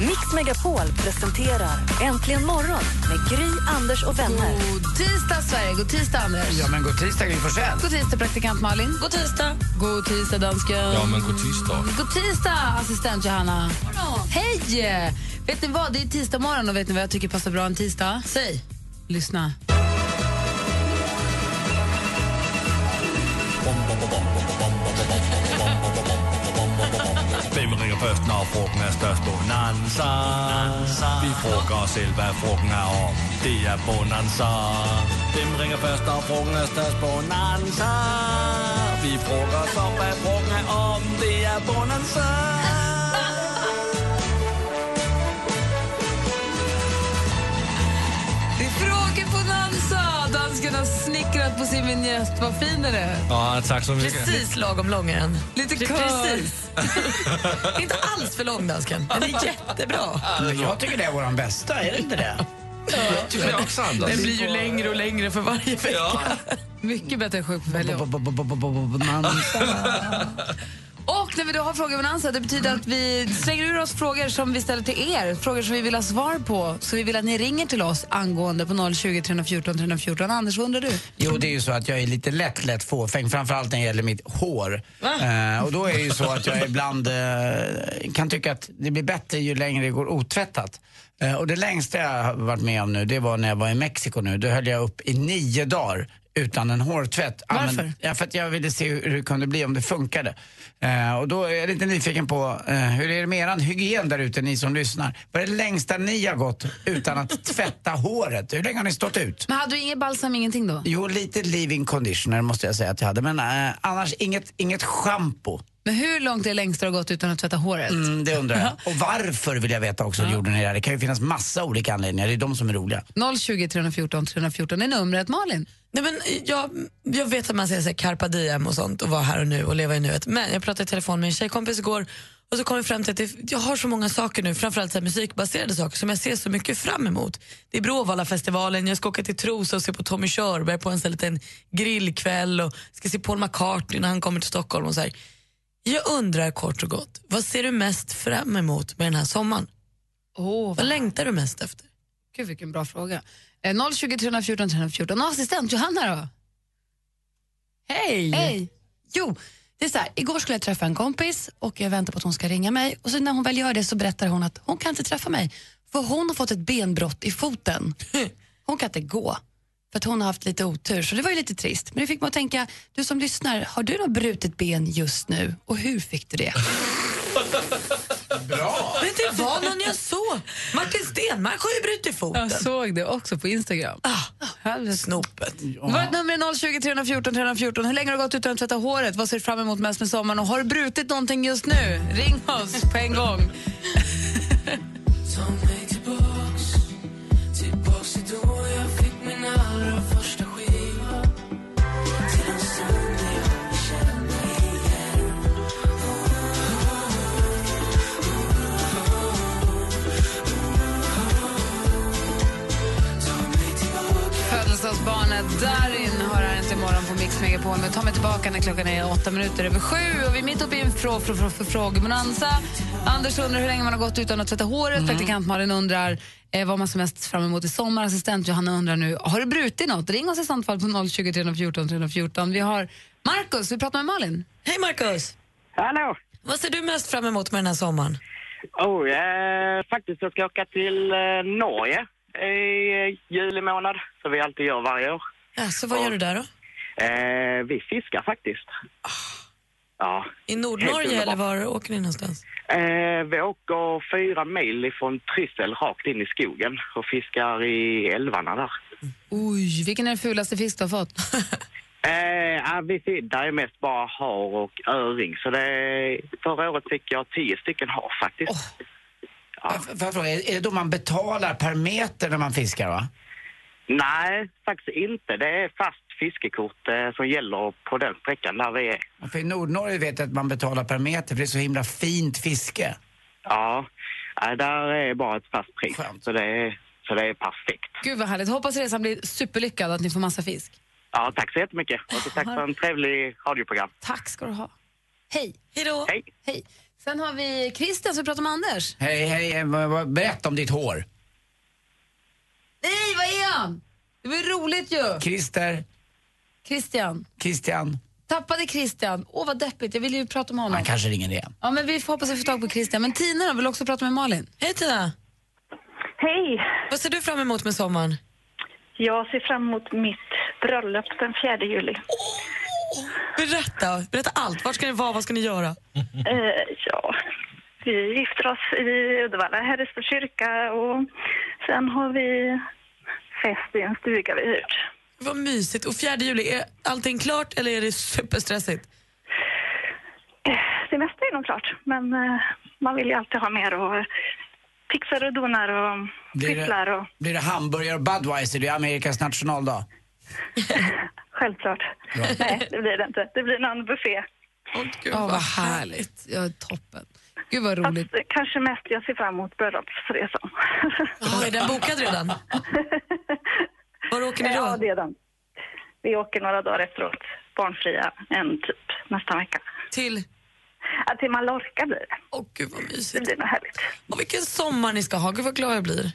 Mix Megapol presenterar Äntligen morgon med Gry, Anders och vänner. God tisdag, Sverige. God tisdag, Anders. Ja, men god tisdag, Gry Forssell. God tisdag, praktikant Malin. God tisdag. God tisdag, dansken. Ja, men god tisdag. God tisdag, assistent Johanna. Hej! Vet ni vad? Det är tisdag morgon och vet ni vad jag tycker passar bra en tisdag? Säg. Lyssna. Først, når frugten er størst? Bonanza. Vi frugger os selv, hvad frugten er om. Det er Bonanza. Dem ringer først, når frugten er størst? Bonanza. Vi frugger os om, hvad frugten er om. Det er Bonanza. Dansken har snickrat på sin vignett. Vad fin är det? Ja, tack så mycket. Precis lagom lång är den. Lite kör. Precis. inte alls för lång, dansken. Den är jättebra. Jag tycker det är vår bästa, är det inte det? jag också. Den blir ju längre och längre för varje vecka. Mycket bättre än sjuk på välja. Och när vi då har frågebonanza, det betyder att vi slänger ur oss frågor som vi ställer till er. Frågor som vi vill ha svar på. Så vi vill att ni ringer till oss angående på 020 314 314. Anders, vad undrar du? Jo, det är ju så att jag är lite lätt, lätt fåfäng, framförallt när det gäller mitt hår. Eh, och då är det ju så att jag ibland eh, kan tycka att det blir bättre ju längre det går otvättat. Eh, och det längsta jag har varit med om nu, det var när jag var i Mexiko nu. Då höll jag upp i nio dagar utan en hårtvätt. Varför? ja, för att jag ville se hur, hur det kunde bli, om det funkade. Eh, och då är jag lite nyfiken på, eh, hur är det med eran hygien där ute, ni som lyssnar? Vad är det längsta ni har gått utan att tvätta håret? Hur länge har ni stått ut? Men hade du ingen balsam, ingenting då? Jo, lite leave-in conditioner måste jag säga att jag hade. Men eh, annars inget, inget schampo. Men hur långt är det längst du har gått utan att tvätta håret? Mm, det undrar jag. Och varför vill jag veta också, gjorde ni det? Det kan ju finnas massa olika anledningar. Det är de som är roliga. 020 314 314 är numret. Malin? Nej, men jag, jag vet att man säger så här, carpa diem och sånt och vara här och nu och leva i nuet. Men jag pratade i telefon med en tjejkompis igår och så kom vi fram till att det, jag har så många saker nu, framförallt så här, musikbaserade saker som jag ser så mycket fram emot. Det är Bråvallafestivalen, jag ska åka till Trosa och se på Tommy Körberg på en sån liten grillkväll och ska se Paul McCartney när han kommer till Stockholm. och så här. Jag undrar kort och gott, vad ser du mest fram emot med den här sommaren? Oh, Vad längtar du mest efter? Gud, vilken bra fråga. Eh, 020 314 314. Och assistent Johanna då? Hej! Hej! Jo, det är så här, igår skulle jag träffa en kompis och jag väntar på att hon ska ringa mig. Och så när hon väl gör det så berättar hon att hon kan inte träffa mig för hon har fått ett benbrott i foten. Hon kan inte gå för att hon har haft lite otur. Så det var ju lite trist. Men det fick mig att tänka, du som lyssnar, har du något brutet ben just nu? Och hur fick du det? Bra! Men det var någon jag såg. Martin Stenmark har ju brutit foten. Jag såg det också på Instagram. Ah, snopet. Vårt nummer är 020 314 314. Hur länge har du gått utan att tvätta håret? Vad ser du fram emot mest med sommaren? Och har du brutit någonting just nu? Ring oss på en gång. Darin har här inte imorgon på Mix Megapol. Men ta mig tillbaka när klockan är åtta minuter över sju. Och vi är mitt uppe i en frå, frå, frå, frå, frågebonanza. Anders undrar hur länge man har gått utan att tvätta håret. Praktikant Malin undrar eh, vad man ser mest fram emot i sommar. Assistent Johanna undrar nu, har du brutit något? Ring oss i sånt fall på 020 314 314. Vi har Markus, vi pratar med Malin. Hej Markus! Hallå! Vad ser du mest fram emot med den här sommaren? Oh, eh, faktiskt, jag ska åka till eh, Norge eh, juli månad, som vi alltid gör varje år. Ja, så vad gör du där då? Eh, vi fiskar faktiskt. Ja. I Nordnorge eller var åker ni någonstans? Eh, vi åker fyra mil ifrån Tryssel rakt in i skogen och fiskar i älvarna där. Oj, vilken är den fulaste fisk du har fått? Eh, ja, vi, där är mest bara har och öring. Så det, förra året fick jag tio stycken har faktiskt. Får jag fråga, är det då man betalar per meter när man fiskar va? Nej, faktiskt inte. Det är fast fiskekort eh, som gäller på den sträckan där vi är. För i Nordnorge vet jag att man betalar per meter för det är så himla fint fiske. Ja, nej, där är bara ett fast pris. Så det, är, så det är perfekt. Gud vad härligt. Hoppas resan blir superlyckad och att ni får massa fisk. Ja, tack så jättemycket. Och så tack för en trevlig radioprogram. Tack ska du ha. Hej. Hej då. Hej. Hej. Sen har vi Christian som pratar med Anders. Hej, hej, eh, berätta om ditt hår. Nej, vad är han? Det var roligt ju. Christer, Christian. Christian, Tappade Christian. Åh, vad deppigt. Jag vill ju prata med honom. han kanske ringer igen. Ja, men vi får hoppas att vi får tag på Christian. Men Tina då, vill också prata med Malin. Hej Tina! Hej! Vad ser du fram emot med sommaren? Jag ser fram emot mitt bröllop den 4 juli. Berätta, berätta allt. Vart ska ni vara? Vad ska ni göra? Eh, ja, vi gifter oss i Uddevalla, Herrestad kyrka och sen har vi fest i en stuga vi hyrt. Vad mysigt. Och 4 juli, är allting klart eller är det superstressigt? Det mesta är nog klart, men eh, man vill ju alltid ha mer och fixar och donar och Blir pysslar och det, blir det hamburgare och Budweiser? Det är Amerikas nationaldag. självklart. Nej, det blir det inte. Det blir någon buffé. Gud, vad härligt. Ja, toppen. Gud vad roligt. Fast kanske mest jag ser fram emot bröllopsresan. Ja, är den bokad redan? Var åker ni då? Ja, det är den. Vi åker några dagar efteråt, barnfria, en typ nästa vecka. Till? Ja, till Mallorca blir det. Åh, gud vad mysigt. Det blir nog härligt. Och vilken sommar ni ska ha. Gud vad glad jag blir.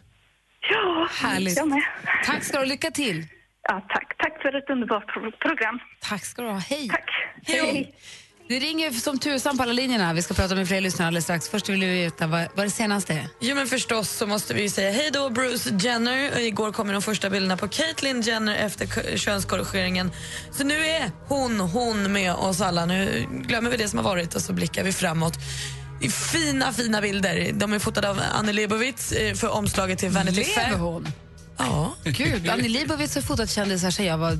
Ja, Härligt. jag med. Tack ska du ha. Lycka till. Ja, tack. Tack för ett underbart pro- program. Tack ska du ha. Hej. Tack. Hej. Det ringer som tusan på alla linjerna. Vi ska prata med fler lyssnare alldeles strax. Först vill vi veta vad, vad det senaste är. Jo men förstås så måste vi ju säga hej då Bruce Jenner. Igår kom de första bilderna på Caitlyn Jenner efter könskorrigeringen. Så nu är hon, hon med oss alla. Nu glömmer vi det som har varit och så blickar vi framåt. Fina, fina bilder. De är fotade av Annie Leibovitz eh, för omslaget till Vanity Fair. Lever hon? Ja. Gud, Annie Leibovitz har fotat kändisar sen jag var,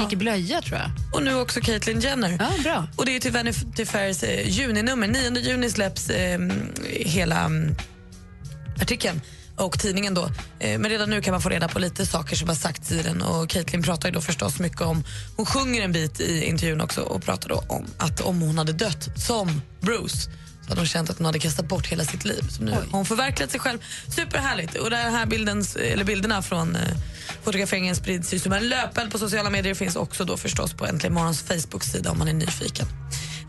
gick i blöja tror jag. Och nu också Caitlyn Jenner. Ja, bra. Och det är till Vanity Fairs eh, juninummer. 9 juni släpps eh, hela mm, artikeln och tidningen då. Eh, men redan nu kan man få reda på lite saker som har sagts i den och Caitlyn pratar ju då förstås mycket om, hon sjunger en bit i intervjun också och pratar då om att om hon hade dött som Bruce hade hon känt att hon hade kastat bort hela sitt liv. Så nu har hon förverkligat sig själv. Superhärligt. Och den här bilden, eller bilderna från eh, fotograferingen sprids ju som en löpeld på sociala medier. finns också då förstås på Äntligen Morgons Facebook-sida om man är nyfiken.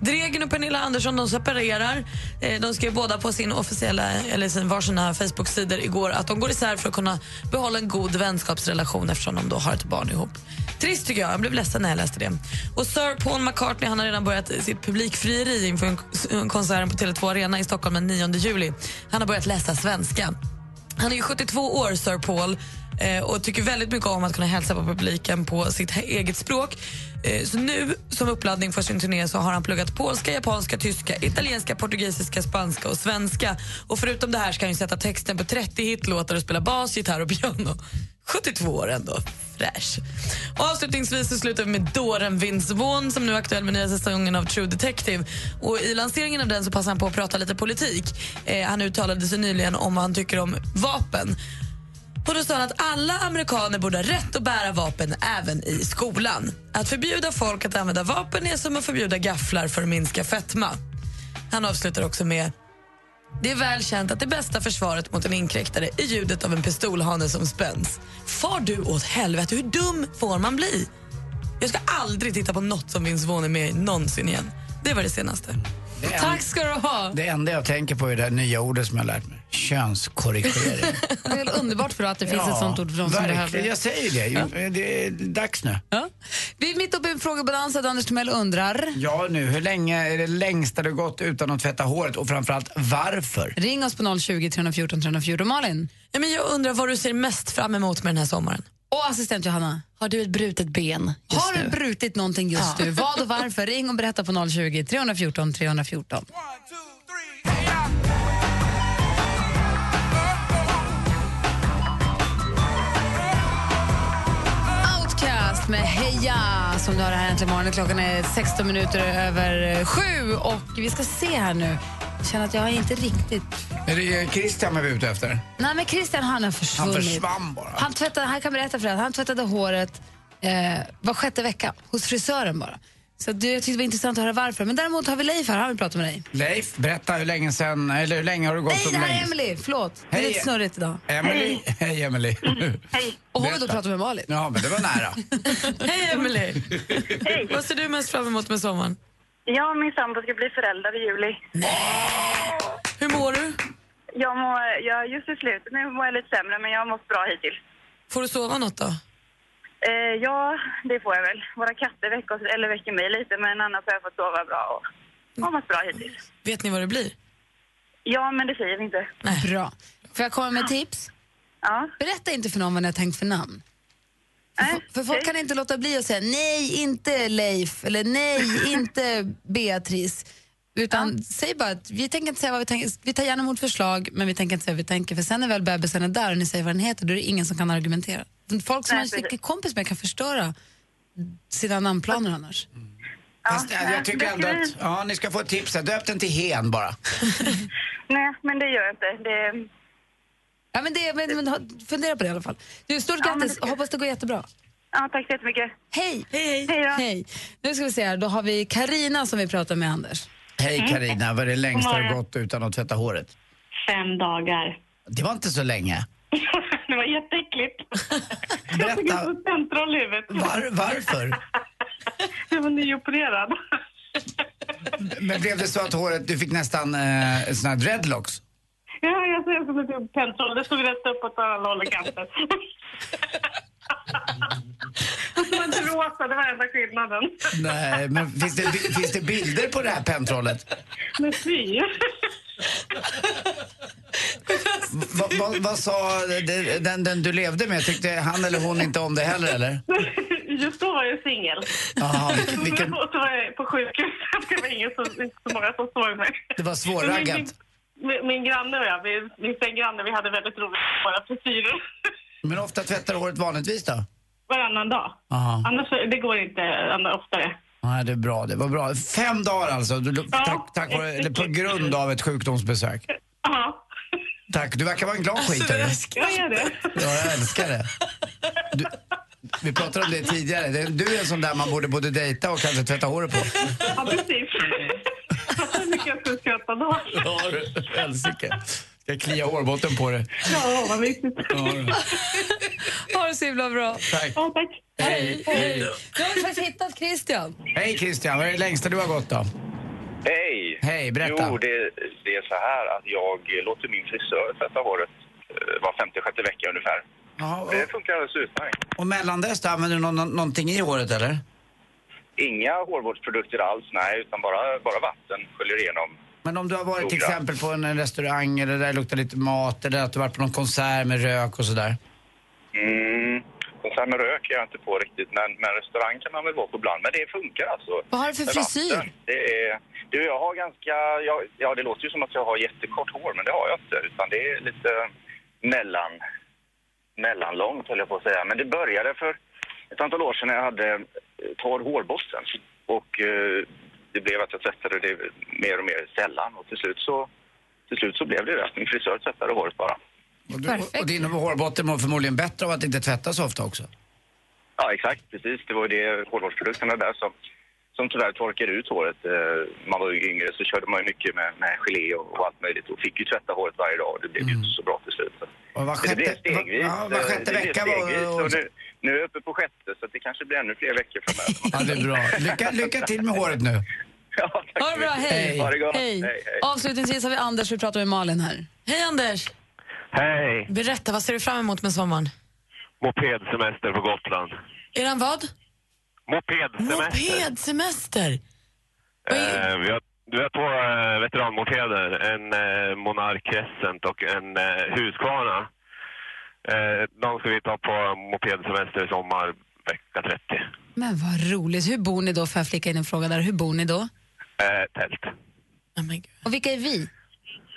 Dregen och Pernilla Andersson de separerar. Eh, De skrev båda på sin officiella eller sin varsina Facebook-sidor igår att de går isär för att kunna behålla en god vänskapsrelation eftersom de då har ett barn ihop. Trist tycker jag. Jag blev ledsen när jag läste det. Och Sir Paul McCartney han har redan börjat sitt publikfrieri inför konserten på Tele2 Arena i Stockholm den 9 juli. Han har börjat läsa svenska. Han är ju 72 år, Sir Paul, eh, och tycker väldigt mycket om att kunna hälsa på publiken på sitt eget språk. Eh, så nu, som uppladdning för sin turné, så har han pluggat polska, japanska, tyska, italienska, portugisiska, spanska och svenska. Och förutom det här ska han ju sätta texten på 30 hitlåtar och spela bas, gitarr och piano. 72 år ändå. Fräsch. Och avslutningsvis så slutar vi med dåren Vince Vaughn som nu är aktuell med nya säsongen av True Detective. Och I lanseringen av den så passar han på att prata lite politik. Eh, han uttalade sig nyligen om vad han tycker om vapen. Och då sa han att alla amerikaner borde ha rätt att bära vapen även i skolan. Att förbjuda folk att använda vapen är som att förbjuda gafflar för att minska fetma. Han avslutar också med det är väl känt att det bästa försvaret mot en inkräktare är ljudet av en pistolhane som spänns. Far du åt helvete, hur dum får man bli? Jag ska aldrig titta på något som Vince Vaughn är med i någonsin igen. Det var det senaste. Det en- Tack ska du ha. Det enda jag tänker på är det nya ordet som jag lärt mig. Könskorrigering. Det är väl underbart för att det finns Ja, ett sånt ord för de som behöver det. Jag säger det. ju. Det är dags nu. Ja. Vi är mitt uppe i en frågebalans där Anders Timell undrar. Ja, nu. Hur länge är det längsta du gått utan att tvätta håret och framförallt varför? Ring oss på 020 314 314. Malin? Ja, men jag undrar vad du ser mest fram emot med den här sommaren. Och assistent Johanna? Har du ett brutet ben just Har du nu? brutit någonting just Ja. nu? Vad och varför? Ring och berätta på 020 314 314. Outcast med Heja som du har här äntligen morgon. Klockan är 16 minuter över sju och vi ska se här nu. Jag känner att jag inte riktigt... Är det Christian man är ute efter? Nej, men Christian han har försvunnit. Han försvann bara. Han, tvättade, han kan berätta för dig att han tvättade håret eh, var sjätte vecka hos frisören bara. Så det, jag tyckte det var intressant att höra varför. Men däremot har vi Leif här, han vill prata med dig. Leif, berätta hur länge sen, eller hur länge har du gått Nej, det här är? Emily. Förlåt. Det är Hej. lite snurrigt idag. Emily. Hej Emily. Hej. Och hon vill då prata med Malin. Ja, men det var nära. Hej Emily! Vad ser du mest fram emot med sommaren? Jag och min sambo ska bli föräldrar i juli. Hur mår du? Jag mår, jag, just i slutet nu mår jag lite sämre, men jag har mått bra hittills. Får du sova något då? Eh, ja, det får jag väl. Våra katter väcker, oss, eller väcker mig lite, men annars har jag fått sova bra och har mått bra hittills. Vet ni vad det blir? Ja, men det säger vi inte. Bra. Får jag komma med tips? Ja. Berätta inte för någon vad ni har tänkt för namn. För, för folk kan inte låta bli att säga nej, inte Leif eller nej, inte Beatrice. Utan säg bara att vi tänker inte säga vad vi tänker. Vi tar gärna emot förslag, men vi tänker inte säga vad vi tänker. För sen när väl bebisen är där och ni säger vad den heter, då är det ingen som kan argumentera. Folk som Nej, man är kompis med kan förstöra sina namnplaner annars. Fast jag, jag tycker ändå att, ja, ni ska få ett tips här. Döp den till Hen bara. Nej, men det gör jag inte. Det, Ja, men det, men, men, fundera på det i alla fall. Du, stort Ja, grattis, det hoppas det går jättebra. ja, tack så jättemycket. Hej! Hej, Hej då. Hej! Nu ska vi se här, då har vi Karina som vi pratar med Anders. Hej Karina, vad är det längsta du gått utan att tvätta håret? Fem dagar. Det var inte så länge. det var jätteäckligt. Berätta, Central i huvudet. var, varför? Jag var nyopererad. Men blev det så att håret, du fick nästan eh, såna här dreadlocks? Ja, jag ser som ett pentroll. Det stod rätt upp åt alla håll och kanter. Det var inte rosa, det var enda skillnaden. Nej, men finns det, finns det bilder på det här pentrollet? Men fy. Va, va, vad sa den, den du levde med? Tyckte han eller hon inte om det heller eller? Just då var jag singel. Vilken, Och så var jag på sjukhus. Det var ingen som, inte så många som såg mig. det var svårraggat. Min, granne och jag, vi, min sängranne, vi hade väldigt roligt med våra frisyrer. Men ofta tvättar du håret vanligtvis då? Varannan dag. Jaha. Annars, det går inte oftare. Nej, det är bra. Det var bra. Fem dagar alltså, du, Ja. tack, tack vare, eller på grund av ett sjukdomsbesök. Ja, Tack, du verkar vara en glad skitare. jag är det. Ja, jag älskar det. Du, vi pratade om det tidigare. Du är en sån där man borde både dejta och kanske tvätta håret på. Ja, precis. Mycket jag skulle skratta då. Ja, du. Helsike. Ska klia hårbotten på dig. Ja, vad mysigt. Ha det så himla bra. Tack. Ja, tack. Hej, hej. Nu har vi faktiskt hittat Christian. Hej Christian, vad är det längsta du har gått då? Hej! Hej, berätta. Jo, det, det är så här att jag låter min frisör tvätta håret eh, var femte, sjätte vecka ungefär. Ja, Det och, funkar alldeles utmärkt. och mellan dess då, använder du nå- någonting i håret eller? Inga hårvårdsprodukter alls, nej, utan bara, bara vatten sköljer igenom. Men om du har varit till exempel på en restaurang eller där det luktar lite mat eller att du varit på någon konsert med rök och sådär. Mm. Konsert med rök är jag inte på riktigt, men, men restaurang kan man väl vara på ibland. Men det funkar alltså. Vad har du för Med frisyr? vatten, Det är, du, jag har ganska, jag, ja det låter ju som att jag har jättekort hår, men det har jag inte. Utan det är lite mellan, mellanlångt höll jag på att säga. Men det började för ett antal år sedan när jag hade torr hårbotten. Och eh, det blev att jag tvättade det mer och mer sällan. Och till slut så, till slut så blev det det. Min frisör tvättade håret bara. Och, du, Perfekt. och din hårbotten mår förmodligen bättre av att inte tvätta så ofta också. Ja, exakt. Precis. Det var ju det hårvårdsprodukterna där som, som tyvärr torkade ut håret. Eh, Man var ju yngre så körde man ju mycket med, med gelé och, och allt möjligt och fick ju tvätta håret varje dag. Det blev ju inte så bra till slut. Och var Men det blev sjätte, stegvis. ja, var Eh, sjätte det blev vecka var... Och nu, nu är jag uppe på sjätte så det kanske blir ännu fler veckor framöver. Ja, det är bra. Lycka, lycka till med håret nu. ja, tack Ha det bra, hej. Ha det gott. Hej. hej, hej. Avslutningsvis har vi Anders, vi pratar med Malin här. Hej Anders! Hej! Berätta, vad ser du fram emot med sommaren? Mopedsemester på Gotland. Är den vad? Mopedsemester. Mopedsemester! Eh, vi, har, vi har två eh, veteranmopeder. En eh, Monark Crescent och en eh, Husqvarna. Eh, de ska vi ta på mopedsemester i sommar, vecka 30. Men vad roligt. Hur bor ni då? Får jag flika in en fråga där? Hur bor ni då? Eh, tält. Och vilka är vi?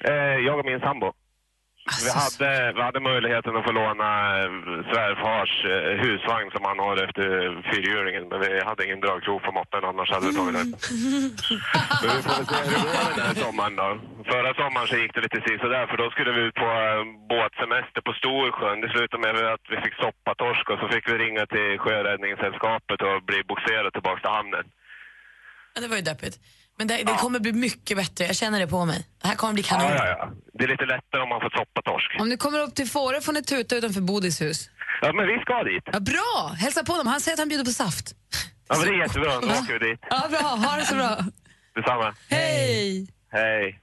Eh, jag och min sambo. Alltså, Vi hade, vi hade möjligheten att få låna eh, svärfars eh, husvagn som han har efter fyrhjulingen, men vi hade ingen dragkrok på moppen, annars hade vi tagit den. Men vi får se hur det går den här sommaren då. Förra sommaren så gick det lite si där för då skulle vi ut på eh, båtsemester på Storsjön. Det slutade med att vi fick stoppa torsk och så fick vi ringa till Sjöräddningssällskapet och bli bogserade tillbaka till hamnen. Ja, det var ju deppigt. Men det, det kommer bli mycket bättre, jag känner det på mig. Det här kommer bli kanon. Ja, ja, ja. Det är lite lättare om man får stoppa torsk. Om ni kommer upp till Fårö får ni tuta utanför Bodis hus. Ja, men vi ska dit. Ja, bra! Hälsa på dem. Han säger att han bjuder på saft. Ja, men det är jättebra. Då åker vi dit. Ja, bra. Ha det så bra. Detsamma. Hej! Hej.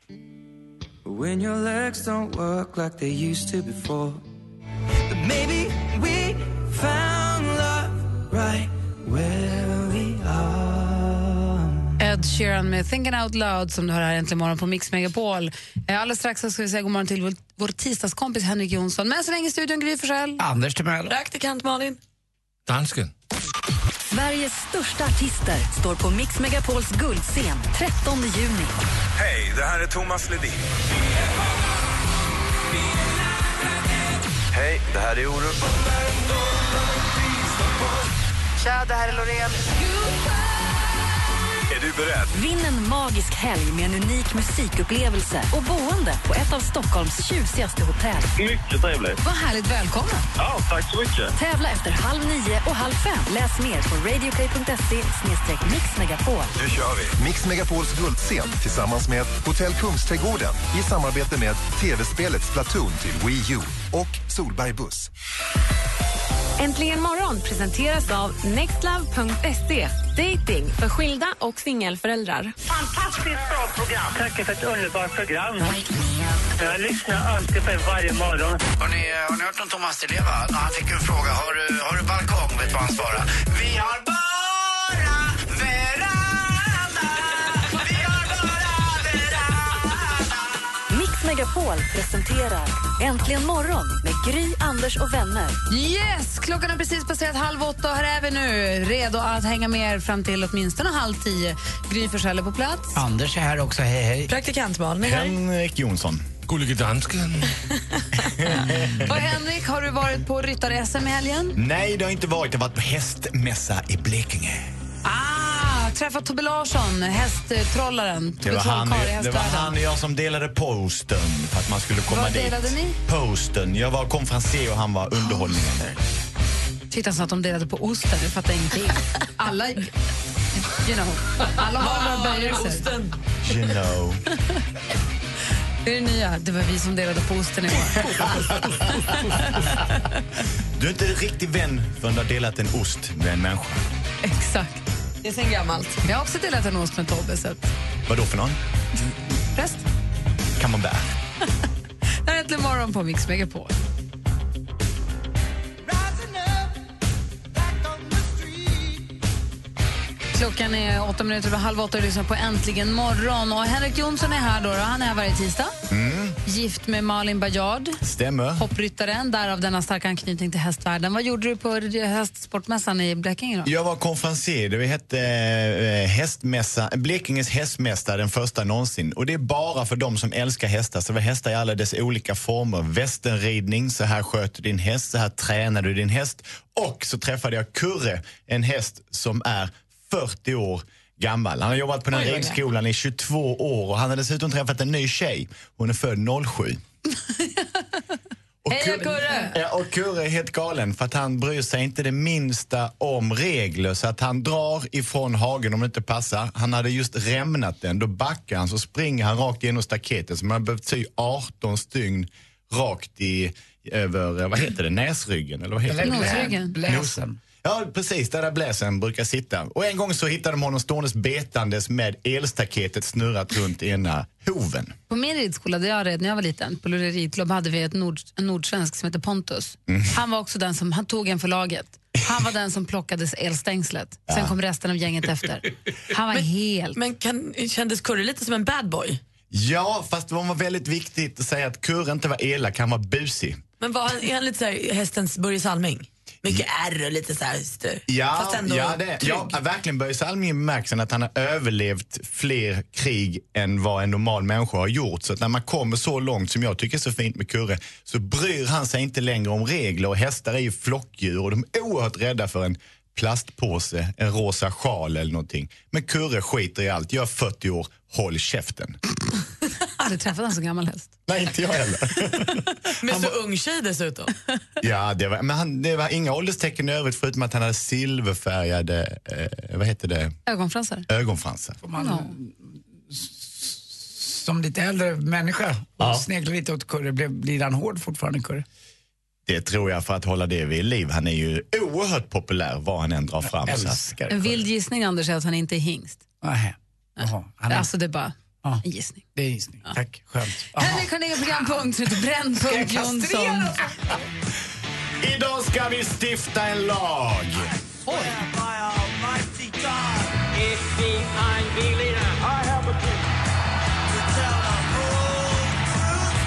When your legs don't work like they used to before. But maybe we found love right where. Ed Sheeran med Thinking Out Loud som du hör här äntligen morgon på Mix Megapol. Eh, Alldeles strax så ska vi säga god morgon till vår, vår tisdagskompis Henrik Jonsson. Men så länge i studion Gry Forssell. Anders Timell. Praktikant Malin. Dansken. Sveriges största artister står på Mix Megapols guldscen 13 juni. Hej, det här är Thomas Ledin. Hej, det här är Orup. Tja, det här är Loreen. Är du beredd? Vinn en magisk helg med en unik musikupplevelse och boende på ett av Stockholms tjusigaste hotell. Mycket trevligt. Vad härligt, välkommen. Ja, tack så mycket. Tävla efter halv nio och halv fem. Läs mer på radioplay.se mixmegapol. Nu kör vi. Mix Megapols guldscen tillsammans med Hotell Kungsträdgården i samarbete med tv-spelet Splatoon till Wii U och Solberg Buss. Äntligen morgon presenteras av nextlove.se. Dating för skilda och singelföräldrar. Fantastiskt bra program. Tack för ett underbart program. Jag lyssnar alltid på er varje morgon. Har ni, har ni hört om Thomas Di Leva? När han fick en fråga, har du, har du balkong? Vet du vad han svarade? Vi har bara veranda. Vi har bara veranda. Mix Megapol presenterar Äntligen morgon med Gry, Anders och vänner. Yes! Klockan har precis passerat halv åtta och här är vi nu redo att hänga med er fram till åtminstone halv tio. Gry Forssell är på plats. Anders är här också, hej hej. Praktikant Malin är här. Henrik Jonsson. Gullige dansken. Och Henrik, har du varit på ryttar-SM i helgen? Nej, det har inte varit. Jag har varit på hästmässa i Blekinge. Ah, träffat Tobbe Larsson, hästtrollaren. Det var, han, det var han och jag som delade posten för att man skulle komma Vad dit. delade ni? Posten. Jag var konferencier och han var underhållningen. Tyckte han sa att de delade på osten, jag fattar ingenting. Alla, you know, alla har några böjelser. You know. Det är det nya, det var vi som delade på osten i år. Du är inte riktigt vän förrän du har delat en ost med en människa. Exakt. Det är sen gammalt. Jag har också delat en ost med Tobbe, så att... Vad då för någon? Präst. Camembert. Det här är Äntligen morgon på Mix Megapol. Klockan är åtta minuter över halv åtta och lyssnar på Äntligen morgon. Och Henrik Jonsson är här. Då, då. Han är här varje tisdag. Mm, Gift med Malin Bajard, stämmer. hoppryttaren, därav denna starka anknytning till hästvärlden. Vad gjorde du på hästsportmässan i Blekinge? Då? Jag var konferencier. Det hette eh, hästmässa, Blekinges hästmästare, den första någonsin. Och det är bara för de som älskar hästar. Så det var hästar i alla dess olika former. Västernridning, så här sköter din häst, så här tränar du din häst. Och så träffade jag Kurre, en häst som är 40 år gammal. Han har jobbat på den oj. ridskolan i 22 år och han har dessutom träffat en ny tjej. Hon är född 07. Heja Kurre! Ja, och Kurre är helt galen för att han bryr sig inte det minsta om regler så att han drar ifrån hagen om det inte passar. Han hade just rämnat den, då backar han så springer han rakt igenom staketet så man har behövt sy 18 stygn rakt i, över, vad heter det, näsryggen? Eller vad heter det? Nosryggen. Bläsen. Ja, precis. Där, där bläsen brukar sitta. Och en gång så hittade de honom ståendes betandes med elstaketet snurrat runt ena hoven. På min ridskola där jag red när jag var liten, på Luleå ridklubb, hade vi ett nord, en nordsvensk som heter Pontus. Mm. Han var också den som, han tog en för laget. Han var den som plockade elstängslet. Sen Ja. kom resten av gänget efter. Han var helt... Men kan, kändes Kurre lite som en bad boy? Ja, fast det var väldigt viktigt att säga att Kurre inte var elak, han var busig. Men var han, är han lite så här hästens Börje Salming? Mycket ärr och lite så här... Ja, ändå ja, det, trygg. ja, verkligen Börje Salming bemärkelsen att han har överlevt fler krig än vad en normal människa har gjort. Så när man kommer så långt som jag tycker är så fint med Kurre så bryr han sig inte längre om regler och hästar är ju flockdjur och de är oerhört rädda för en plastpåse, en rosa sjal eller någonting. Men Kurre skiter i allt. Jag är 40 år, håll käften. Aldrig träffat en så gammal häst. Nej, inte jag heller. Med så ung tjej dessutom. Ja, det var, men han, det var inga ålderstecken i övrigt förutom att han hade silverfärgade, eh, vad heter det, Ögonfransar. ögonfransar. Ja. Som lite äldre människa och Ja. sneglar lite åt Kurre, blir, blir han hård fortfarande Kurre? Det tror jag för att hålla det vid liv. Han är ju oerhört populär vad han än drar fram. så att- älskar En vild gissning, Anders, är att han inte är hingst. Nähä. Jaha, han är- Alltså, det är bara Ja. en gissning. Det är gissning. Tack, skönt. Jaha. Henrik har en egen programpunkt som heter Brännpunkt Jonsson. Idag ska vi stifta en lag.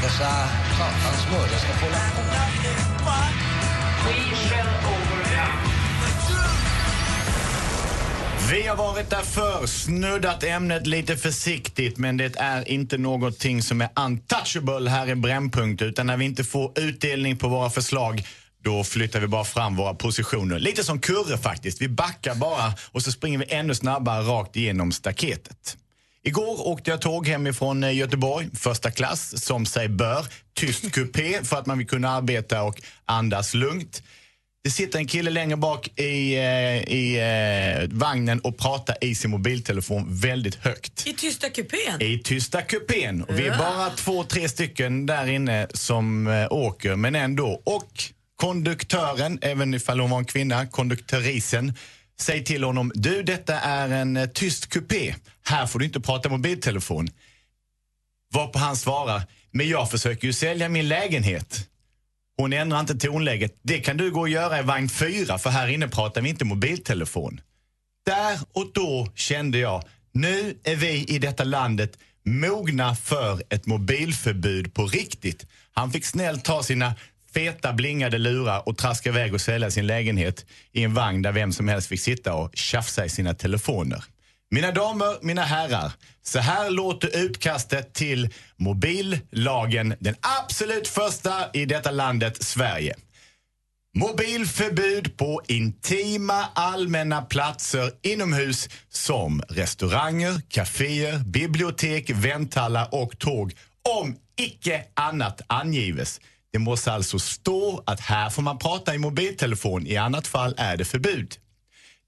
Dessa satans mördare ska få vi har varit där förr, snuddat ämnet lite försiktigt men det är inte någonting som är untouchable här i Brännpunkt utan när vi inte får utdelning på våra förslag då flyttar vi bara fram våra positioner. Lite som Kurre faktiskt. Vi backar bara och så springer vi ännu snabbare rakt igenom staketet. Igår åkte jag tåg hemifrån eh, Göteborg, första klass, som sig bör. Tyst kupé för att man vill kunna arbeta och andas lugnt. Det sitter en kille längre bak i, eh, i eh, vagnen och pratar i sin mobiltelefon väldigt högt. I tysta kupén? I tysta kupén. Och vi är bara två, tre stycken där inne som eh, åker, men ändå. Och konduktören, även ifall hon var en kvinna, konduktorisen, säger till honom, du detta är en eh, tyst kupé. Här får du inte prata mobiltelefon. Varpå han svarar, men jag försöker ju sälja min lägenhet. Hon ändrar inte tonläget. Det kan du gå och göra i vagn 4 för här inne pratar vi inte mobiltelefon. Där och då kände jag, nu är vi i detta landet mogna för ett mobilförbud på riktigt. Han fick snällt ta sina feta blingade lurar och traska iväg och sälja sin lägenhet i en vagn där vem som helst fick sitta och tjafsa i sina telefoner. Mina damer, mina herrar, så här låter utkastet till mobillagen, den absolut första i detta landet, Sverige. Mobilförbud på intima allmänna platser inomhus som restauranger, kaféer, bibliotek, vänthallar och tåg om icke annat angives. Det måste alltså stå att här får man prata i mobiltelefon, i annat fall är det förbud.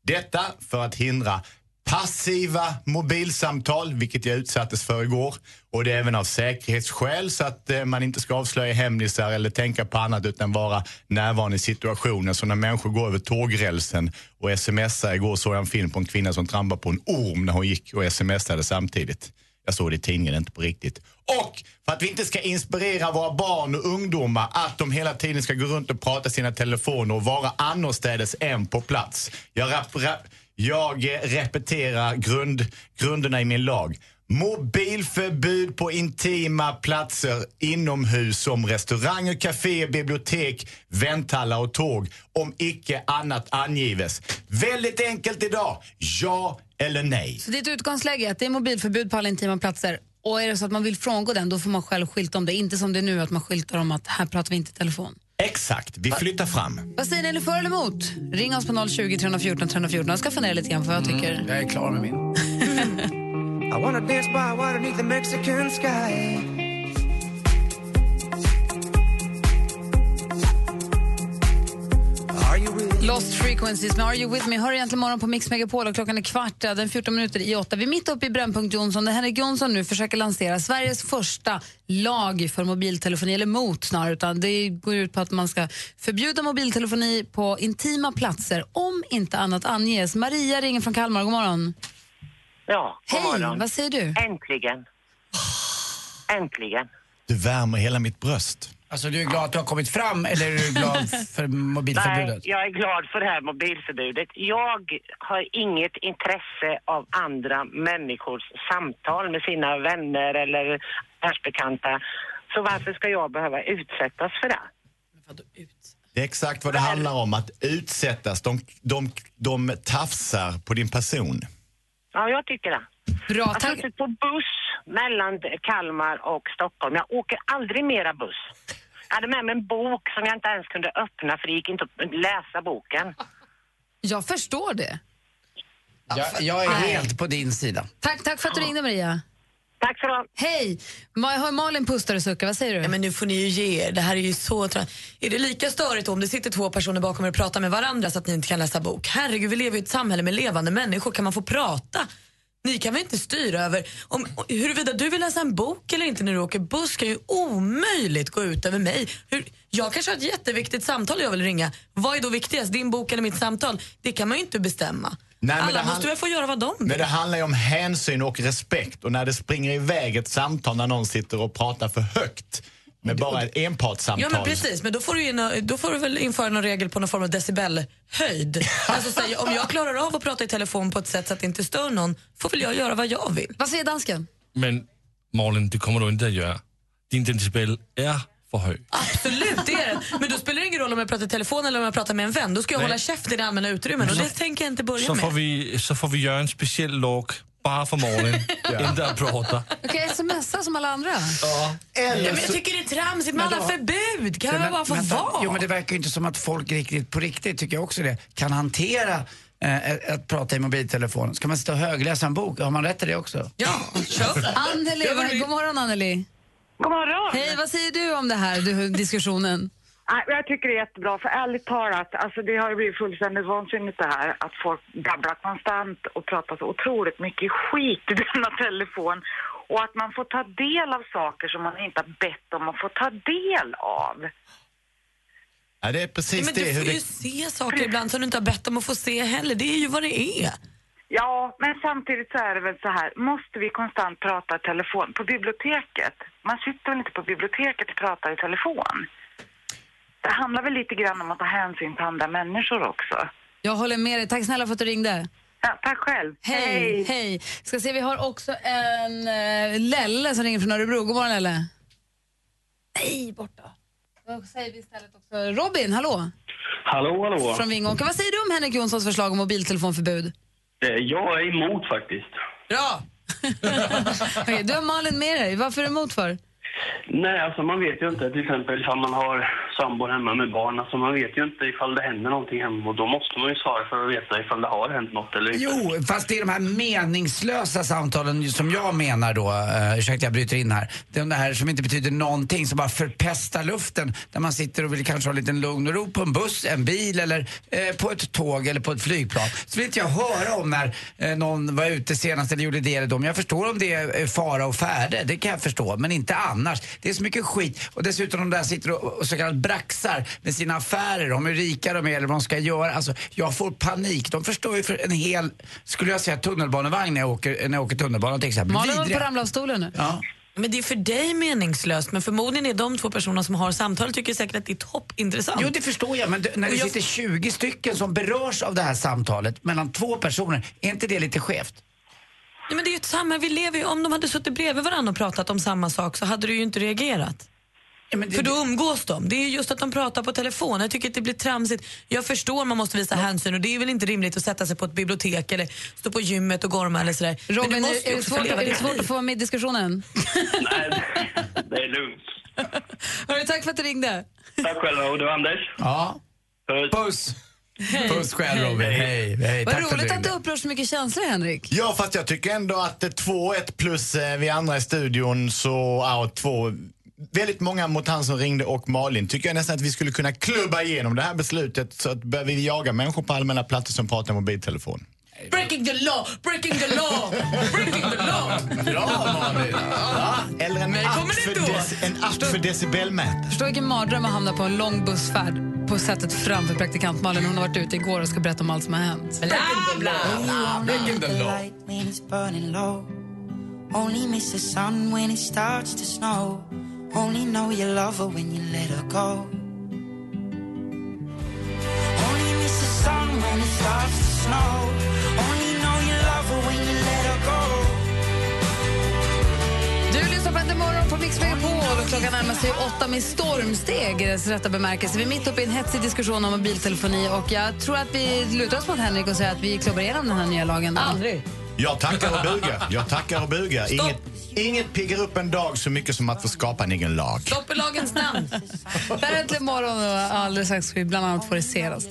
Detta för att hindra passiva mobilsamtal, vilket jag utsattes för igår. Och det är även av säkerhetsskäl så att eh, man inte ska avslöja hemlisar eller tänka på annat utan vara närvarande i situationen. Så när människor går över tågrälsen och smsar, igår såg jag en film på en kvinna som trampade på en orm när hon gick och smsade samtidigt. Jag såg det i tidningen, inte på riktigt. Och för att vi inte ska inspirera våra barn och ungdomar att de hela tiden ska gå runt och prata i sina telefoner och vara annorstädes än på plats. Jag, rap, rap, jag eh, repeterar grund, grunderna i min lag. Mobilförbud på intima platser inomhus som restauranger, kaféer, bibliotek, vänthallar och tåg om icke annat angives. Väldigt enkelt idag. Ja eller nej? Så ditt utgångsläge är att det är mobilförbud på alla intima platser och är det så att man vill frångå den då får man själv skylta om det. Inte som det är nu att man skyltar om att här pratar vi inte i telefon. Exakt, vi flyttar fram. Vad säger ni, är ni för eller emot? Ring oss på 020 314 314. Jag ska fundera lite grann på vad jag tycker. Jag är klar med min. I wanna dance by water beneath the Mexican sky. Lost Frequencies med Are You With Me hör egentligen morgon på Mix Megapol och klockan är kvart, den 14 minuter i åtta. Vi är mitt uppe i Brännpunkt Jonsson där Henrik Jonsson nu försöker lansera Sveriges första lag för mobiltelefoni, eller mot snarare, utan det går ut på att man ska förbjuda mobiltelefoni på intima platser om inte annat anges. Maria ringer från Kalmar, god morgon. Ja, god Hej, morgon. vad säger du? Äntligen. Äntligen. Du värmer hela mitt bröst. Alltså du är glad att du har kommit fram eller är du glad för mobilförbudet? Nej, jag är glad för det här mobilförbudet. Jag har inget intresse av andra människors samtal med sina vänner eller världsbekanta. Så varför ska jag behöva utsättas för det? Det är exakt vad det handlar om, att utsättas. De, de, de tafsar på din person. Ja, jag tycker det. Bra, jag har suttit på buss mellan Kalmar och Stockholm. Jag åker aldrig mera buss. Jag hade med mig en bok som jag inte ens kunde öppna för det gick inte att läsa boken. Jag förstår det. Jag, jag är Nej. helt på din sida. Tack, tack för att du ringde, Maria. Tack så du Hej! Jag hör Malin pustar och suckar. Vad säger du? Ja, men nu får ni ju ge er. Det här är ju så trött. Är det lika störigt om det sitter två personer bakom er och pratar med varandra så att ni inte kan läsa bok? Herregud, vi lever i ett samhälle med levande människor. Kan man få prata? Ni kan väl inte styra över om, huruvida du vill läsa en bok eller inte när du åker buss kan ju omöjligt gå ut över mig. Hur, jag kanske har ett jätteviktigt samtal jag vill ringa. Vad är då viktigast, din bok eller mitt samtal? Det kan man ju inte bestämma. Nej, Alla måste hand- väl få göra vad de vill. Men det handlar ju om hänsyn och respekt och när det springer iväg ett samtal när någon sitter och pratar för högt med bara ett enpartssamtal. Ja men precis, men då får, du in, då får du väl införa någon regel på någon form av decibelhöjd. alltså, säg, om jag klarar av att prata i telefon på ett sätt så att det inte stör någon får väl jag göra vad jag vill. Vad säger dansken? Men Malin, det kommer du inte att göra. Din decibel är för hög. Absolut, det är det. Men då spelar det ingen roll om jag pratar i telefon eller om jag pratar med en vän. Då ska jag Nej. hålla käften i det allmänna utrymmet och det tänker jag inte börja Så med. får, vi, så får vi göra en speciell låg bara för Malin, inte att prata. Okej, smsa som alla andra. Ja. Ja, men jag tycker det är tramsigt med alla förbud. Kan jag bara få vänta. vara? Jo, men det verkar ju inte som att folk riktigt, på riktigt, tycker jag också det, kan hantera eh, att- att prata i mobiltelefon. Ska man sitta och högläsa en bok? Har man rätt till det också? Ja, kör. Anneli, god morgon Anneli. God morgon. Hej, vad säger du om det här, du, diskussionen? Jag tycker det är jättebra, för ärligt talat, alltså det har ju blivit fullständigt vansinnigt det här att folk babblar konstant och pratar så otroligt mycket skit i denna telefon och att man får ta del av saker som man inte har bett om att få ta del av. Ja, det är precis Ja, men det. du hur får ju det... se saker ibland som du inte har bett om att få se heller. Det är ju vad det är. Ja, men samtidigt så är det väl så här, måste vi konstant prata i telefon på biblioteket? Man sitter väl inte på biblioteket och pratar i telefon? Det handlar väl lite grann om att ta hänsyn till andra människor också. Jag håller med dig. Tack snälla för att du ringde. Ja, tack själv. Hej, hej. Ska se, vi har också en uh, Lelle som ringer från Örebro. God morgon Lelle. Nej, borta. Då säger vi istället också Robin, hallå? Hallå, hallå. Från Vingåker. Vad säger du om Henrik Jonssons förslag om mobiltelefonförbud? Eh, Jag är emot faktiskt. Bra! Okej, du har Malin med dig. Varför är du emot för? Nej, alltså man vet ju inte till exempel ifall man har sambor hemma med barn. Alltså man vet ju inte ifall det händer någonting hemma och då måste man ju svara för att veta ifall det har hänt något eller inte. Jo, fast det är de här meningslösa samtalen som jag menar då, uh, ursäkta jag bryter in här, det är de här som inte betyder någonting, som bara förpestar luften, där man sitter och vill kanske ha lite lugn och ro på en buss, en bil eller uh, på ett tåg eller på ett flygplan. Så vill inte jag höra om när uh, någon var ute senast eller gjorde det eller det. Men jag förstår om det är fara och färde, det kan jag förstå, men inte annat annars. Det är så mycket skit och dessutom de där sitter och, och så kallat braxar med sina affärer om hur rika de är eller vad de ska göra. Alltså, jag får panik. De förstår ju för en hel, skulle jag säga tunnelbanevagn när jag åker, när jag åker tunnelbana till exempel. Malin håller på att ramla av stolen nu. Ja. Men det är för dig meningslöst, men förmodligen är de två personerna som har samtal tycker säkert att det är toppintressant. Jo, det förstår jag, men det, när det jag- sitter 20 stycken som berörs av det här samtalet mellan två personer, är inte det lite skevt? Ja, men det är ju ett samma, vi lever ju, om de hade suttit bredvid varandra och pratat om samma sak så hade du ju inte reagerat. För då umgås de. Det är just att de pratar på telefon. Jag tycker att det blir tramsigt. Jag förstår man måste visa hänsyn och det är väl inte rimligt att sätta sig på ett bibliotek eller stå på gymmet och gorma eller sådär. Men Robin, du är, måste är, det svårt, är det svårt att få vara med i diskussionen? Det är lugnt. Hörru, tack för att du ringde. Tack själva. Och du Anders? Ja. Puss! Puss själv Robin, hej. hej. Vad Tack för roligt du att ringde. upprör så mycket känslor, Henrik. Ja, fast jag tycker ändå att eh, 2-1 plus eh, vi andra i studion så, ja, två, väldigt många mot han som ringde och Malin tycker jag nästan att vi skulle kunna klubba igenom det här beslutet så att börjar vi jaga människor på allmänna platser som pratar mobiltelefon. Breaking the law, breaking the law, breaking the law. Bra Malin! Ja, eller en app, kommer för, dec- en app för decibelmätare. Förstå vilken mardröm att hamna på en lång bussfärd på sättet framför praktikant Malin. Hon har varit ute igår och ska berätta om allt som har hänt. Bla, bla, bla. The law. Only miss the sun when it starts to snow. Only know you love her when you let her go. Klockan närmar sig åtta med stormsteg i dess rätta bemärkelse. Vi är mitt uppe i en hetsig diskussion om mobiltelefoni och jag tror att vi lutar oss mot Henrik och säger att vi klubbar igenom den här nya lagen. Aldrig. Jag tackar och bugar. Jag tackar och bugar. Inget, inget piggar upp en dag så mycket som att få skapa en egen lag. Stopp i lagens namn. Det är Äntligen morgon och alldeles strax ska vi bland annat få det senaste.